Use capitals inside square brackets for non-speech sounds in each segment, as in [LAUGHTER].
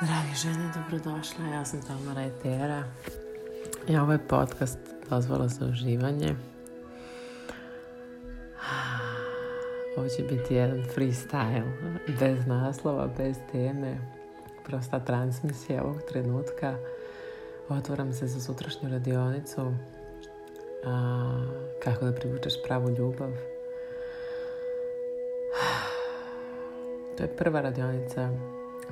Dragi žene, dobrodošla. Ja sam Tamara Etera. I ovo je podcast Dozvola za uživanje. Ovo će biti jedan freestyle. Bez naslova, bez teme. Prosta transmisija ovog trenutka. Otvoram se za sutrašnju radionicu. kako da privučeš pravu ljubav. To je prva radionica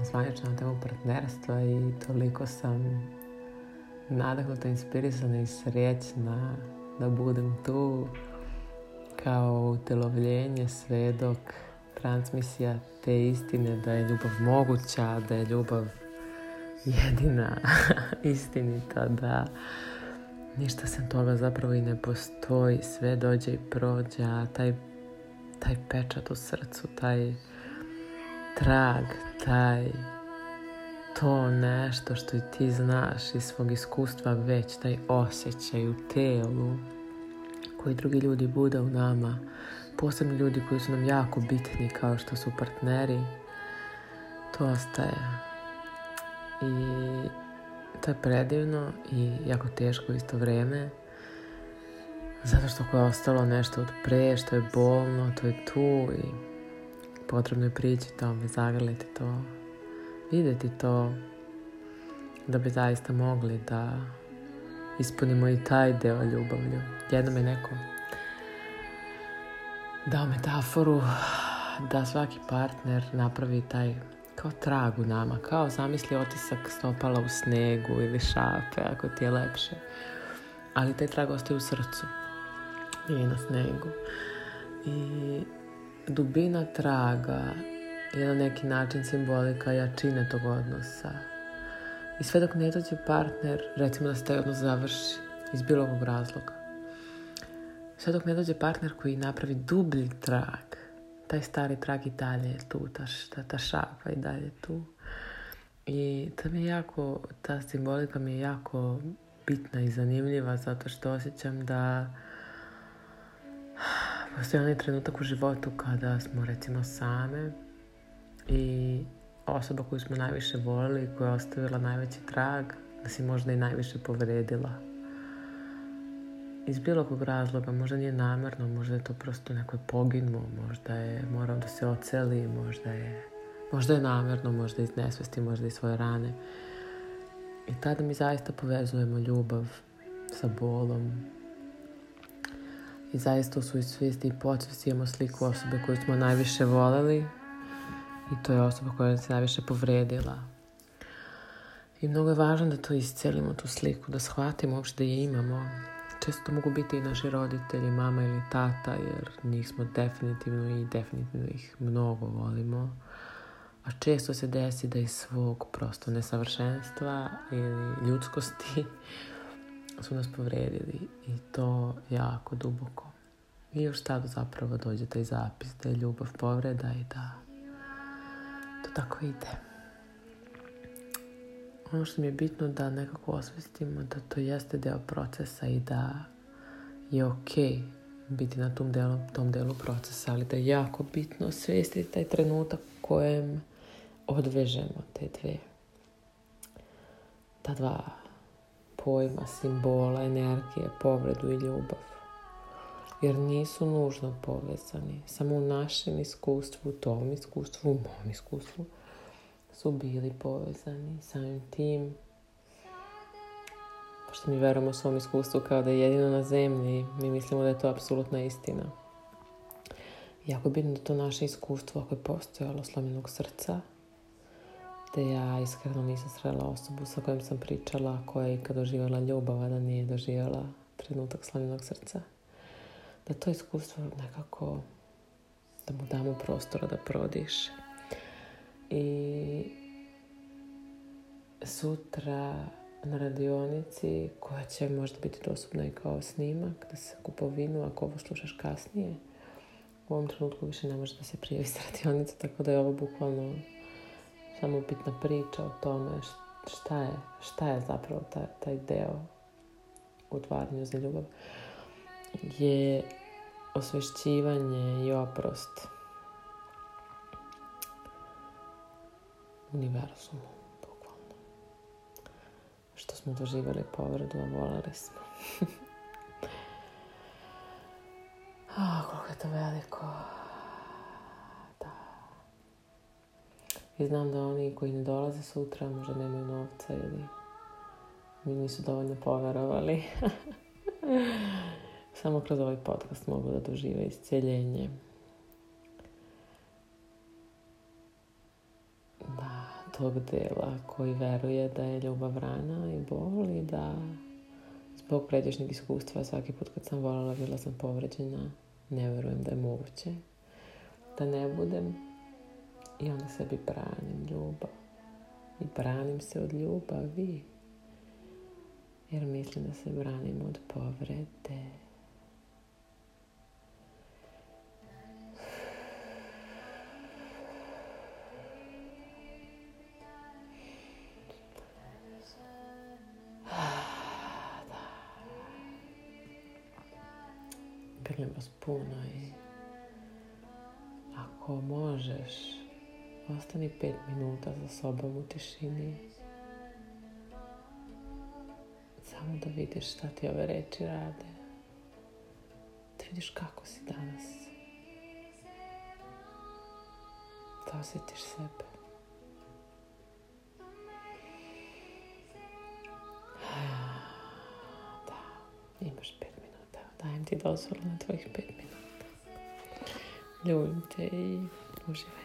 zvanično na temu partnerstva i toliko sam nadahnuta, inspirisana i srećna da budem tu kao utelovljenje, dok transmisija te istine da je ljubav moguća, da je ljubav jedina, [LAUGHS] istinita, da ništa sem toga zapravo i ne postoji, sve dođe i prođe, a taj, taj pečat u srcu, taj trag, taj to nešto što ti znaš iz svog iskustva već, taj osjećaj u telu koji drugi ljudi bude u nama, posebno ljudi koji su nam jako bitni kao što su partneri, to ostaje. I to je predivno i jako teško isto vrijeme. Zato što ako je ostalo nešto od pre, što je bolno, to je tu i Potrebno je prići tome, zagrliti to, vidjeti to, da bi zaista mogli da ispunimo i taj deo ljubavlju. Jednom je neko dao metaforu da svaki partner napravi taj kao trag u nama, kao zamisli otisak stopala u snegu ili šape, ako ti je lepše. Ali taj trag ostaje u srcu i na snegu. I dubina traga je na neki način simbolika jačine tog odnosa. I sve dok ne dođe partner, recimo da se taj odnos završi iz bilo kog razloga. Sve dok ne dođe partner koji napravi dublji trag, taj stari trag i dalje je tu, ta, ta, ta šapa i dalje tu. I to mi je jako, ta simbolika mi je jako bitna i zanimljiva zato što osjećam da Postoji onaj trenutak u životu kada smo recimo same i osoba koju smo najviše volili koja je ostavila najveći trag da si možda i najviše povredila. Iz bilo kog razloga, možda nije namerno, možda je to prosto neko poginuo, možda je morao da se oceli, možda je, možda je namerno, možda iz nesvesti, možda iz svoje rane. I tada mi zaista povezujemo ljubav sa bolom, i zaista u svoj svijesti i podsvesti imamo sliku osobe koju smo najviše voljeli i to je osoba koja se najviše povredila. I mnogo je važno da to iscelimo tu sliku, da shvatimo uopšte da je imamo. Često mogu biti i naši roditelji, mama ili tata, jer njih smo definitivno i definitivno ih mnogo volimo. A često se desi da iz svog prosto nesavršenstva ili ljudskosti [LAUGHS] su nas povredili i to jako duboko i još tad zapravo dođe taj zapis da je ljubav povreda i da to tako ide. Ono što mi je bitno da nekako osvestimo da to jeste deo procesa i da je ok biti na tom delu, tom delu procesa, ali da je jako bitno osvijestiti taj trenutak u kojem odvežemo te dve. Ta dva pojma, simbola, energije, povredu i ljubav jer nisu nužno povezani. Samo u našem iskustvu, u tom iskustvu, u mom iskustvu su bili povezani. Samim tim, pošto mi verujemo u svom iskustvu kao da je jedino na zemlji, mi mislimo da je to apsolutna istina. Jako bitno da to naše iskustvo, ako je postojalo slomljenog srca, da ja iskreno nisam srela osobu sa kojom sam pričala, koja je ikad doživjela ljubav, a da nije doživjela trenutak slomljenog srca da to iskustvo nekako da mu damo prostora da prodiše. I sutra na radionici koja će možda biti dostupna i kao snimak da se kupovinu ako ovo slušaš kasnije u ovom trenutku više ne može da se prijevi s radionicu tako da je ovo bukvalno samo bitna priča o tome šta je, šta je zapravo taj, taj deo u otvaranju za ljubav je osvješćivanje i oprost univerzumu, Što smo doživjeli povredu, a volali smo. a, [LAUGHS] ah, koliko je to veliko. I znam da oni koji ne dolaze sutra možda nemaju novca ili mi nisu dovoljno poverovali. [LAUGHS] samo kroz ovaj podcast mogu da dožive isceljenje. Da, tog dela koji veruje da je ljubav rana i bol i da zbog pređašnjeg iskustva svaki put kad sam volala, bila sam povređena. Ne verujem da je moguće da ne budem i onda sebi branim ljubav i branim se od ljubavi jer mislim da se branim od povrede vas puno i ako možeš, ostani pet minuta za sobom u tišini. Samo da vidiš šta ti ove reči rade. Da vidiš kako si danas. Da osjetiš sebe. Da, imaš pet طعمتي دعوة صورة تفكبت منها لو انتي وجبها